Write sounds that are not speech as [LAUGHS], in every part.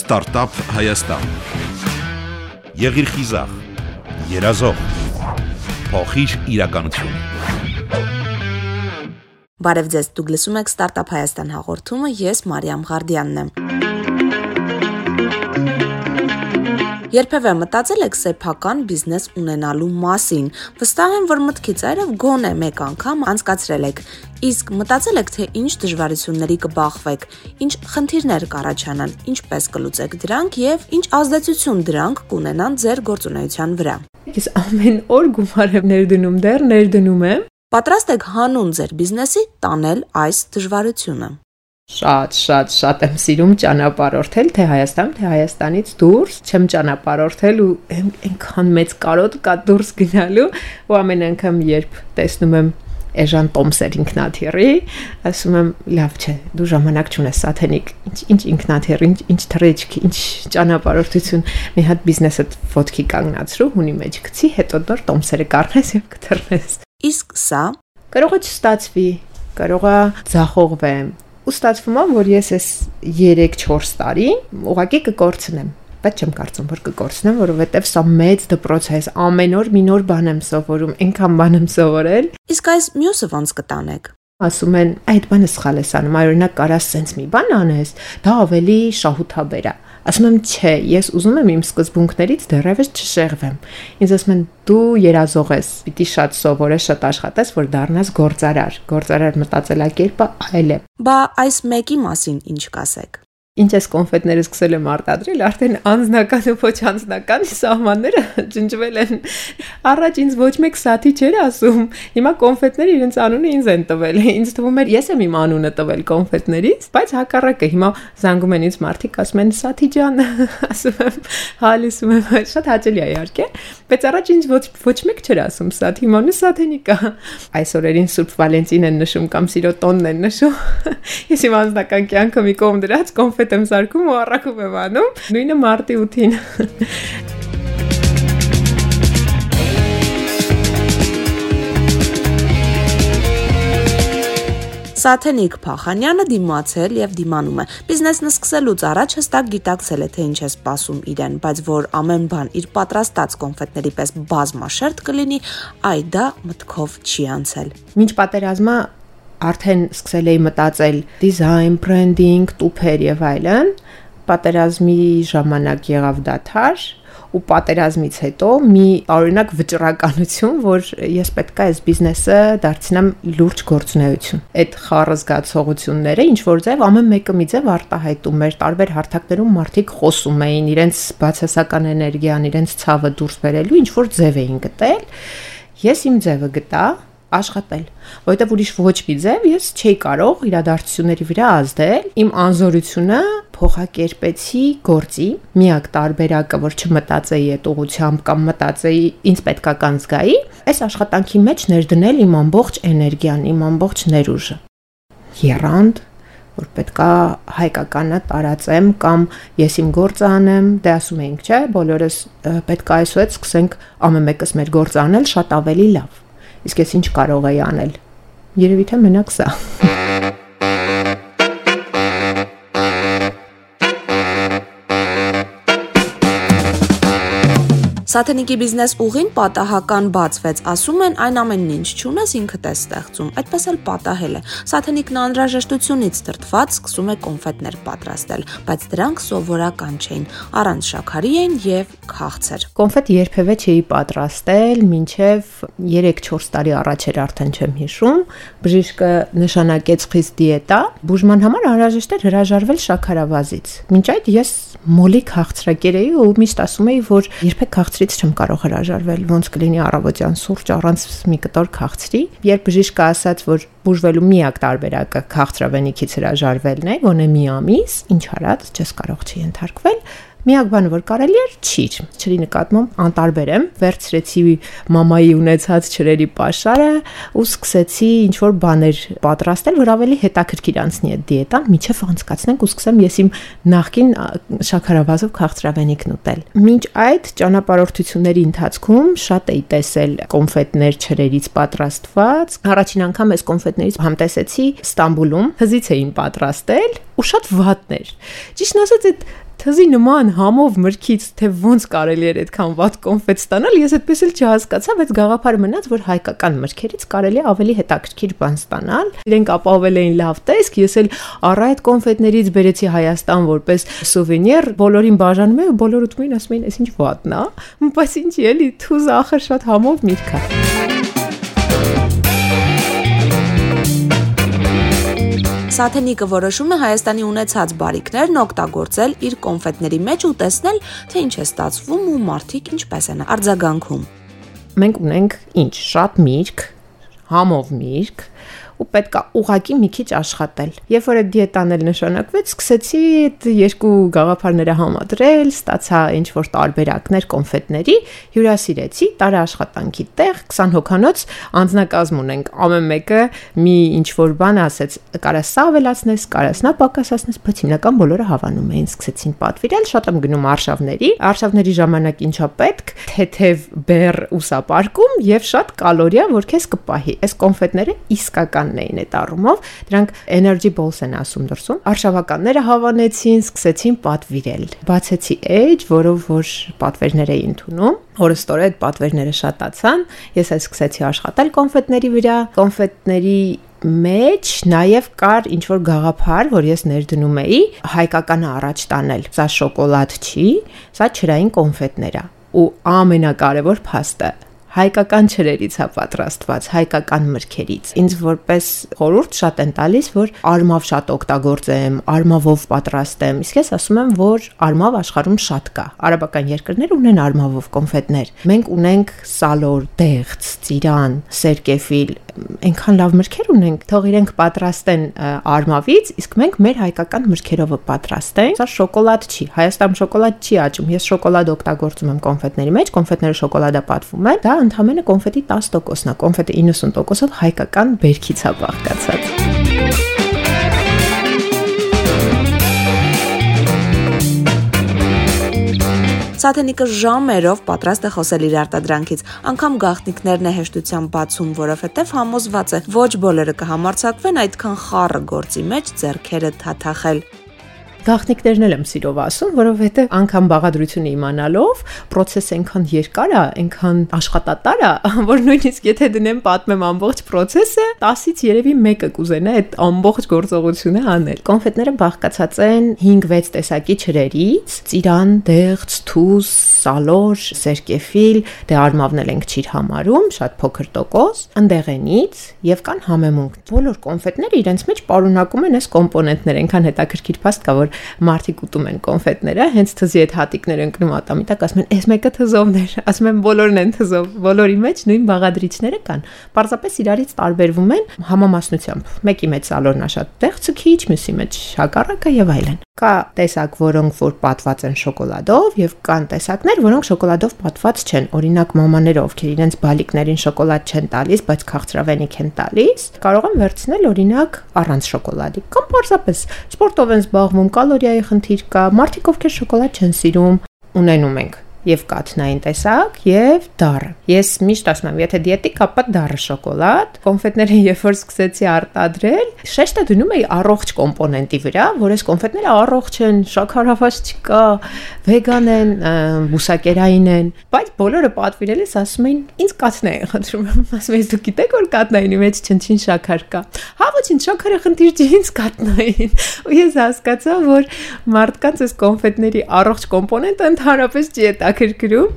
Ստարտափ Հայաստան։ Եղիր խիզախ, երազող, փոխիր իրականություն։ Բարև ձեզ, դուք լսում եք Ստարտափ Հայաստան հաղորդումը, ես Մարիամ Ղարդյանն եմ։ Երբևէ մտածել եք սեփական բիզնես ունենալու մասին։ Վստահ եմ, որ մտքից այրև գոնե մեկ անգամ անցկացրել եք։ Իսկ մտածել եք, թե ինչ դժվարությունների կբախվեք, ինչ խնդիրներ կառաջանան, ինչպես կլուծեք դրանք եւ ինչ ազդեցություն դրանք կունենան ձեր գործունեության վրա։ Ես ամեն օր գումար եմ ներդնում, դեռ ներդնում եմ։ Պատրաստ եք հանուն ձեր բիզնեսի տանել այս դժվարությունը։ Շատ, շատ, շատ եմ սիրում ճանապարհորդել թե Հայաստան, թե Հայաստանից դուրս, չեմ ճանապարհորդել ու այնքան մեծ կարոտ կա դուրս գնալու ու ամեն անգամ երբ տեսնում եմ Էժան Տոմսեր ինքնաթիռի, ասում եմ, լավ չէ, դու ժամանակ չունես սաթենիկ։ Ինչ ինչ ինքնաթիռ, ինչ ինչ թրեջք, ինչ ճանապարհորդություն։ Մի հատ բիզնեսը ոդքի կանգնացրու, հունի մեջ գցի, հետո դեռ Տոմսերը կառնես եւ կթռնես։ Իսկ սա կարող է չստացվի, կարող է ձախողվեմ, ու ստացվում է, որ ես այս 3-4 տարի ուղակի կկորցնեմ բայց չեմ կարծում որ կկորցնեմ, որովհետև սա մեծ դպրոց է, ամեն օր մի նոր բան եմ սովորում, այնքան բան եմ սովորել։ Իսկ այս մյուսը ոնց կտանեք։ Ասում են, այդ բանը սխալ ես անում, այօրինակ կարաս սենց մի բան անես, դա ավելի շահութաբեր է։ Ասում եմ, չէ, ես ուզում եմ իմ սկզբունքներից դեռևս չշեղվեմ։ Ինձ ասում են, դու երազող ես, պիտի շատ սովորես, շատ աշխատես, որ դառնաս գործարար։ Գործարար մտածելակերպը այլ է։ Բա այս մեկի մասին ինչ կասեք ինչ ես կոնֆետները սկսել եմ արտադրել, արդեն անձնական ու ոչ անձնական սահմանները ջնջվել են։ Առաջ ինձ ոչ մեկ սաթի չէր ասում։ Հիմա կոնֆետները իրենց անունը ինձ են տվել։ Ինձ թվում էր ես եմ իմ անունը տվել կոնֆետներից, բայց հակառակը հիմա զանգում են ինձ մարդիկ, ասում են Սաթի ջան, [LAUGHS] ասում եմ, հալիսում եմ, շատ հաճելի է իհարկե, բայց առաջ ինձ ոչ ոչ մեկ չէր ասում Սաթ, հիմա նու Սաթենիկա։ Այս օրերին Սուրբ Վալենտին են նշում կամ Սիրո տոնն են նշում։ [LAUGHS] Ես իմ անձնական կյանքը մի կողմ դրած կոնֆետ հետ եմ սարքում ու առաքում եմ անում։ Նույնը մարտի 8-ին։ Սաթենիկ Փախանյանը դիմացել եւ դիմանում է։ Բիզնեսն սկսելուց առաջ հստակ գիտակցել է թե ինչ է սպասում իրեն, բայց որ ամեն բան իր պատրաստած կոնֆետների պես բազմաշերտ կլինի, այ դա մտքով չի անցել։ Մինչ պատերազմը արդեն սկսել էի մտածել դիզայն, բրենդինգ, տուփեր եւ այլն, պատերազմի ժամանակ եղավ դաթար ու պատերազմից հետո մի օրինակ վճռականություն, որ ես պետք է այս բիզնեսը դարձնեմ լուրջ գործունեություն։ Այդ խառը զգացողությունները ինչ որ ձև ամեն մեկը մի ձև արտահայտում էր տարբեր հարթակներում մարդիկ խոսում էին իրենց բացասական էներգիան, իրենց ցավը դուրս բերելու ինչ որ ձև էին գտել։ Ես իմ ձևը գտա, աշխատել, որովհետև ուրիշ ոչ մի ձև ես չէի կարող իրադարձությունների վրա ազդել։ Իմ անզորությունը փոխակերպեցի գործի, միակ տարբերակը, որ չմտածեի այդ ուղությամբ կամ մտածեի ինձ պետքական զգայի, այս աշխատանքի մեջ ներդնել իմ ամբողջ էներգիան, իմ ամբողջ ներուժը։ Երանդ որ պետքա հայկականը տարածեմ կամ ես իմ գործը անեմ, դե ասում էինք, չէ, բոլորս պետքա այսուհետ սկսենք ամեն մեկս մեր գործը անել շատ ավելի լավ Իսկ ես ինչ կարող եի անել։ Երևի թե մենակ սա։ Սաթենիկի բիզնես ուղին պատահական բացվեց։ Ասում են, այն ամենն ինչ ճունես ինքդ է ստեղծում։ Այդպես էլ պատահել է։ Սաթենիկն անհրաժեշտությունից դրթված սկսում է կոնֆետներ պատրաստել, բայց դրանք սովորական չէին։ Առանց շաքարի էին եւ քաղցր։ Կոնֆետ երբևէ չէի պատրաստել, մինչև 3-4 տարի առաջ էր արդեն չեմ հիշում։ Բժիշկը նշանակեց խիստ դիետա։ Բուժման համար անհրաժեշտ էր հրաժարվել շաքարավազից։ Մինչ այդ ես մոլի քաղցրակեր էի ու միշտ ասում էի, որ երբեք քաղցր քաղցրից չեմ կարող հրաժարվել, ոնց կլինի առավոտյան սուրճ առանց մի կտոր քաղցրի։ Երբ բժիշկը ասաց, որ բուժվելու միակ տարբերակը քաղցրավենիքից հրաժարվելն է, գոնե մի ամիս, ինչ արած, չես կարող չի ենթարկվել, Միակ բանը, որ կարելի էր, չիր։ Չրի նկատմամբ անտարբեր եմ, վերցրեցի մամայի ունեցած ճրերի pašարը ու սկսեցի ինչ որ բաներ պատրաստել, որ ավելի հետաքրքիր անցնի այդ դիետան, միջև անցկացնենք ու սկսեմ ես իմ նախքին շաքարավազով քաղցրավենիքն ուտել։ Մինչ այդ ճանապարհորդությունների ընթացքում շատ էի տեսել կոնֆետներ ճրերից պատրաստված։ Առաջին անգամ այս կոնֆետներից համտեսեցի Ստամբուլում, հզից էին պատրաստել ու շատ վատներ։ Ճիշտ ասած այդ թզի նման համով մրգից թե ոնց կարելի էր այդքան վատ կոնֆետ ստանալ, ես այդպես էլ չհասկացա, բայց գաղափարը մնաց, որ հայկական մրգերից կարելի ավելի հետաքրքիր բան ստանալ։ Իրենք ապահովել էին լավ տեսք, ես էլ առ այդ կոնֆետներից բերեցի Հայաստան որպես սուվենիր, բոլորին բաժանում եմ, բոլորը ուտում էին, ասում էին, «Էս ինչ վատն է»։ Բայց ինչի էլի, թուզ ախր շատ համով միրգ է։ Սաթենիկը որոշում է Հայաստանի ունեցած բարիկներն օգտագործել իր կոնֆետների մեջ ու տեսնել, թե ինչ է ստացվում ու մարդիկ ինչպես են արձագանքում։ Մենք ունենք ինչ, շատ միրգ, համով միրգ, ու պետքա ուղակի մի քիչ աշխատել։ Երբ որ այդ դիետան էլ նշանակվեց, սկսեցի երկու գաղափարները համադրել, ստացա ինչ որ տարբերակներ կոնֆետների, հյուրասիրեցի, տարա աշխատանքի տեղ 20 հոկանոց անձնակազմ ունենք։ Ամեն մեկը մի ինչ որ բան ասեց, կարա սա ավելացնես, կարա սա պակասացնես, բայց հիմնական բոլորը հավանում էին, սկսեցին պատվիրել, շատ եմ գնում արշավների, արշավների ժամանակ ինչա պետք, թեթև բեր ուսապարկում եւ շատ կալորիա, որ քեզ կպահի։ Այս կոնֆետները իսկական բանն էին այդ առումով, դրանք energy balls են ասում դրսում։ Արշավականները հավանեցին, սկսեցին պատվիրել։ Բացեցի edge, որով որ պատվերներ էին ընդունում, օրստորը այդ պատվերները շատացան, ես էլ սկսեցի աշխատել կոնֆետների վրա, կոնֆետների մեջ նաև կար ինչ որ գաղափար, որ ես ներդնում էի հայկականը առաջ տանել։ Սա շոկոլադ չի, սա չրային կոնֆետներ է։ Ու ամենակարևոր փաստը հայկական չրերից է պատրաստված, հայկական մրգերից։ Ինձ որպես խորուրդ շատ են տալիս, որ արմավ շատ օգտագործեմ, արմավով պատրաստեմ։ Իսկ ես ասում եմ, որ արմավ աշխարհում շատ կա։ Արաբական երկրներ ունեն արմավով կոնֆետներ։ Մենք ունենք սալոր, դեղց, ծիրան, սերկեֆիլ, այնքան լավ մրգեր ունենք, թող իրենք պատրաստեն արմավից, իսկ մենք մեր հայկական մրգերով պատրաստենք։ Սա շոկոլադ չի։ Հայաստանում շոկոլադ չի աճում։ Ես շոկոլադ օգտագործում եմ կոնֆետների մեջ, կոնֆետները շոկոլադա պատվում են։ Դա ընդհանրապես կոնֆետի 10%-ն է, կոնֆետը 90%-ով հայկական բերքից է բաղկացած։ Սաթենիկը ժամերով պատրաստ է խոսել իր արտադրանքից, անգամ գաղտնիքներն է հեշտությամբ բացում, որովհետև համոզված է, ոչ բոլորը կհամարցակվեն այդքան խառը գործի մեջ ձեռքերը թաթախել։ Գաղտնիքներն էլ եմ սիրով ասում, որովհետև անգամ բաղադրությունը իմանալով process-ը այնքան երկար է, այնքան աշխատատար է, [LAUGHS] որ նույնիսկ եթե դնեմ պատմեմ ամբողջ process-ը, 10-ից երևի մեկը կուզենա այդ ամբողջ գործողությունը անել։ Կոնֆետները բաղկացած են 5-6 տեսակի ջրերից՝ ծիրան, դեղց, թուզ, սալոր, սերկեֆիլ, դե արմավն էլ ենք ճիր համարում, շատ փոքր տոկոս, ընդեղենից եւ կան համեմունք։ Բոլոր կոնֆետները իրենց մեջ պարունակում են այս կոմպոնենտներ, այնքան հետաքրքիր փաստ կա, որ մարդիկ ուտում են կոնֆետները, հենց թզի այդ հատիկները ընկնում ատամի տակ, ասում են, «Էս մեկը թզովներ», ասում են բոլորն են թզով, բոլորի մեջ նույն բաղադրիչները կան։ Պարզապես իրարից տարբերվում են համամասնությամբ։ Մեկի մեջ սալորնա շատ տեղցը քիչ, մյուսի մեջ հակառակը եւ այլն։ Կա տեսակ, որոնք որ պատված են շոկոլադով եւ կան տեսակներ, որոնք շոկոլադով պատված չեն։ Օրինակ մամաները, ովքեր իրենց բալիկներին շոկոլադ չեն տալիս, բայց քաղցրավենիք են տալիս, կարող են վերցնել օրինակ առանց շոկոլադի կամ պարզապես սպորտով են զբաղվում, կալորիայի խնդիր կա, մարդիկ ովքեր շոկոլադ չեն սիրում, ունենում ենք եւ կաթնային տեսակ եւ դառը։ Ես միշտ ասում եմ, եթե դիետիկ ապա դառը շոկոլադ, կոնֆետները երբ որ սկսեցի արտադրել, շեշտը դնում էի առողջ կոմպոնենտի վրա, որ այս կոնֆետները առողջ են, շաքարավազ չկա, վեգան են, բուսակերային են, բայց բոլորը պատվիրելիս ասում էին, ինձ կաթնային խնդրում եմ, [LAUGHS] ասում եմ, դուք գիտեք որ կաթնայինի մեջ չնչին շաքար կա։ Հա ոչինչ, շաքարը խնդիր չի, ինձ կաթնային։ Ու ես հասկացա, որ մարդկանց այս կոնֆետների առողջ կոմպոնենտը ընդհանրապես չի է հետաքրքրում,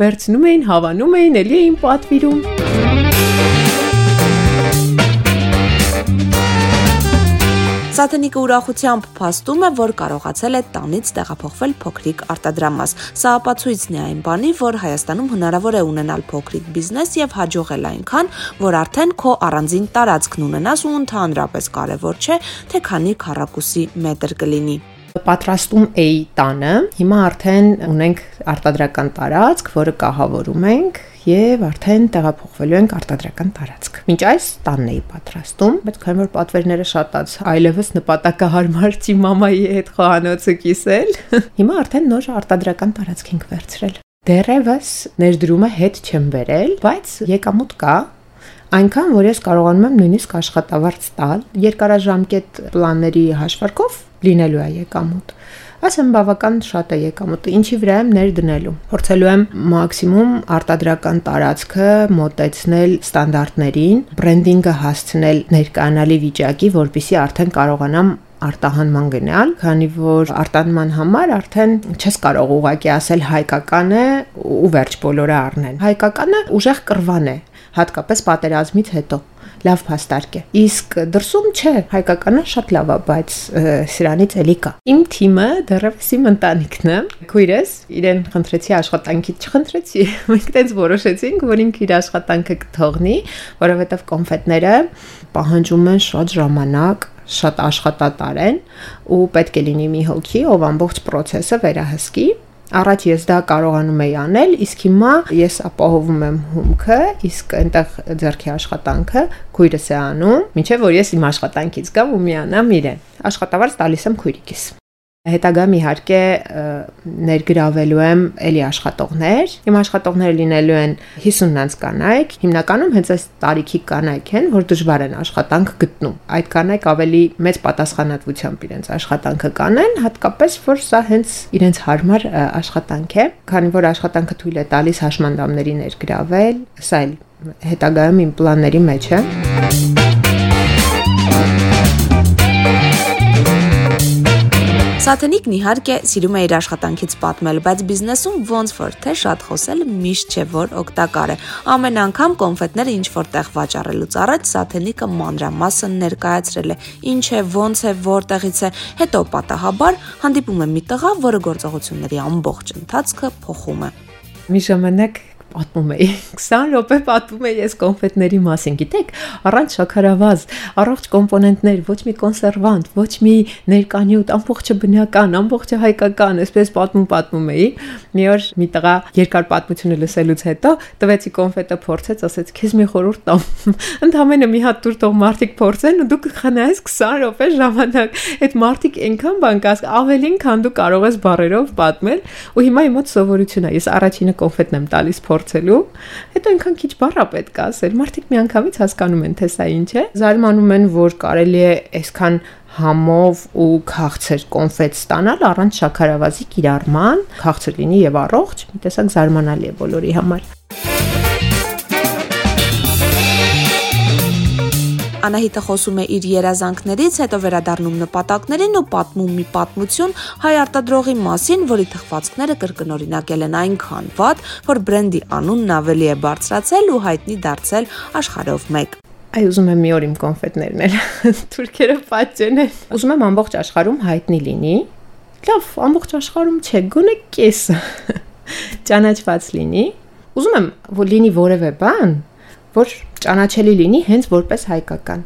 վերցնում էին, հավանում էին, ելի էին պատվիրում։ Սաթենիկը ուրախությամբ փաստում է, որ կարողացել է տանից տեղափոխվել փոքրիկ արտադրամաս։ Սա ապացույցն է այն բանի, որ Հայաստանում հնարավոր է ունենալ փոքրիկ բիզնես եւ հաջողել այնքան, որ արդեն քո առանձին տարածքն ունենաս ու ընդհանրապես կարևոր չէ, թե քանի քառակուսի մետր կլինի պատրաստում էի տանը։ Հիմա արդեն ունենք արտադրական տարածք, որը կահավորում ենք եւ արդեն տեղափոխվելու ենք արտադրական տարածք։ Մինչ այս տանն էի պատրաստում, բայց քանի որ պատվերները շատաց, այլևս նպատակահարմար չի մամայի հետ խոհանոցը կիսել։ [LAUGHS] Հիմա արդեն նոր արտադրական տարածք ենք վերցրել։ Դերևս ներդրումը հետ չեմ վերել, բայց եկամուտ կա, այնքան որ ես կարողանում եմ նույնիսկ աշխատավարձ տալ երկարաժամկետ պլանների հաշվարկով լինելու է եկամուտ։ ասեմ բավական շատ է եկամուտը, ինչի վրա եմ ներդնելու։ Փորձելու եմ մաքսիմում արտադրական տարածքը մոտեցնել ստանդարտներին, բրենդինգը հասցնել ներկայանալի վիճակի, որpիսի արդեն կարողանամ արտահանման գնալ, քանի որ արտանման համար արդեն չես կարող ուղակի ասել հայկական է ու վերջ բոլորը առնեն։ Հայկականը ուժեղ կրվան է, հատկապես պատերազմից հետո լավ փաստարկ է։ Իսկ դրսում չէ, հայկականը շատ լավ է, բայց սրանից էլի կա։ Իմ թիմը դեռևս իմ ընտանիքն է։ Քույրս իրեն խնդրեցի աշխատանքից չխնդրեցի։ [LAUGHS] Մենք տենց որոշեցինք, որ ինքը իր աշխատանքը կթողնի, որովհետև կոնֆետները պահանջում են շատ ժամանակ, շատ աշխատատար են ու պետք է լինի մի հոգի, ով ամբողջ process-ը վերահսկի Առաջ ես դա կարողանում եի անել, իսկ հիմա ես ապահովում եմ հումքը, իսկ այնտեղ ձերքի աշխատանքը քույրս է անում, ինչեւ որ ես իմ աշխատանքից գամ ու միանամ իրեն։ Աշխատավարձ տալիս եմ քույրիկիս։ Հետագայում իհարկե ներգրավելու եմ ելի աշխատողներ։ Իմ աշխատողները լինելու են 50-նանց կանայք, հիմնականում հենց այս տարիքի կանայք են, որ դժվար են աշխատանք գտնում։ Այդ կանայք ավելի մեծ պատասխանատվությամբ իրենց աշխատանքը կանեն, հատկապես որ սա հենց իրենց հարմար աշխատանք է, քանի որ աշխատանքը թույլ է տալիս հաշմանդամների ներգրավել, սա էլ հետագայում իմ պլանների մեջ է։ Սաթենիկն իհարկե սիրում է իր աշխատանքից պատմել, բայց բիզնեսում ոնց որ թե շատ խոսելը միշտ չէ որ օգտակար է։ Ամեն անգամ կոնֆետները ինչ որտեղ վաճառելուց առաջ Սաթենիկը մանրամասն ներկայացրել է ինչ է, ոնց է, որտեղից է, հետո պատահաբար հանդիպում է մի տղա, որը գործողությունների ամբողջ ընթացքը փոխում է։ Մի ժամանակ պատմում էի [LAUGHS] 20 րոպե պատմում էի ես կոնֆետների մասին գիտեք առանց շաքարավազ առողջ կոմպոնենտներ ոչ մի կոնսերվանտ ոչ մի ներկանյութ ամբողջը բնական ամբողջը հայկական այսպես պատմում պատմում էի մի օր մի տղա երկար պատմությունը լսելուց հետո տվեցի կոնֆետը փորձեց ասեց քեզ մի խորհուրդ տամ [LAUGHS] ընդամենը մի հատ դուր տող մարդիկ փորձեն ու դու կխնայես 20 րոպե ժամանակ այդ մարդիկ այնքան բան կաս ավելին քան դու կարող ես բարերով պատմել ու հիմա իմ մոտ սովորություն է ես առաջինը կոնֆետն եմ տալիս փոր փորձելու, հետո այնքան քիչ բառա պետք է ասել։ Մարդիկ միանգամից հասկանում են, թե սա ինչ է։ Զարմանում են, որ կարելի է այսքան համով ու քաղցր կոնֆետ ստանալ առանց շաքարավազի կիրառման, քաղցր լինի եւ առողջ, մի տեսակ զարմանալի է բոլորի համար։ Անահիտը խոսում է իր երազանքներից, հետո վերադառնում նպատակներին ու պատմում մի պատմություն հայ արտադրողի մասին, որի թխվածքները կրկնօրինակել են այնքան վատ, որ բրենդի անունն ավելի է բարձրացել ու հայտնի դարձել աշխարհով մեկ։ Այ ուզում եմ մի օր իմ կոնֆետներն էլ [LAUGHS] թուրքերը պատճեն են։ Ուզում եմ ամբողջ աշխարհում հայտնի լինի։ Լավ, ամբողջ աշխարհում չէ, գոնե կեսը [LAUGHS] ճանաչված լինի։ Ուզում եմ, որ լինի որևէ բան, որ ճանաչելի լինի հենց որպես հայկական։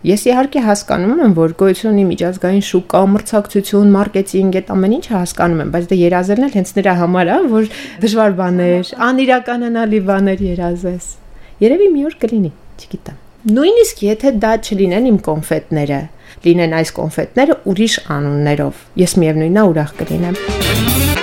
Ես իհարկե հասկանում եմ, որ գոյություն ունի միջազգային շուկա, մրցակցություն, մարքեթինգ, այդ ամեն ինչը հասկանում եմ, բայց դե երազելն էլ հենց նրա համար է, որ դժվար բաներ, անիրականանալի բաներ երազես։ Երևի մի օր կլինի, չգիտեմ։ Նույնիսկ եթե դա չլինեն իմ կոնֆետները, լինեն այս կոնֆետները ուրիշ անուններով, ես միևնույնն է ուրախ կլինեմ։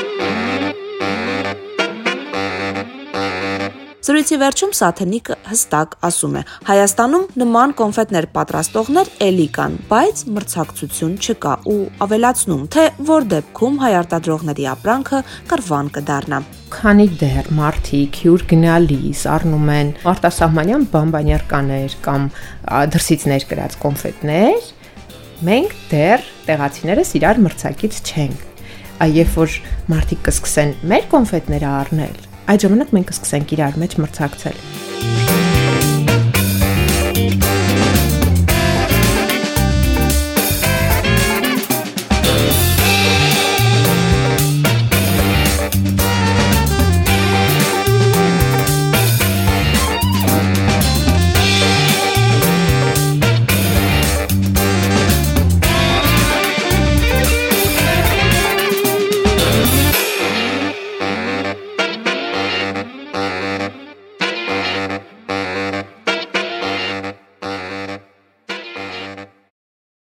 Զրույցի վերջում Սաթենիկը հստակ ասում է. Հայաստանում նման կոնֆետներ պատրաստողներ էլի կան, բայց մրցակցություն չկա ու ավելացնում, թե որ դեպքում հայ արտադրողների ապրանքը կրվան կդառնա քանի դեռ մարդիկ հյուր գնալիս առնում են արտասահմանյան բամբանյարկաներ կամ դրսից ներկրած կոնֆետներ, մենք դեռ տեղացիներս իրար մրցակից չենք։ Այ երբ որ մարդիկ կսկսեն մեր կոնֆետները առնել, այդ ժամանակ մենք կսկսենք իրար մեջ մրցակցել։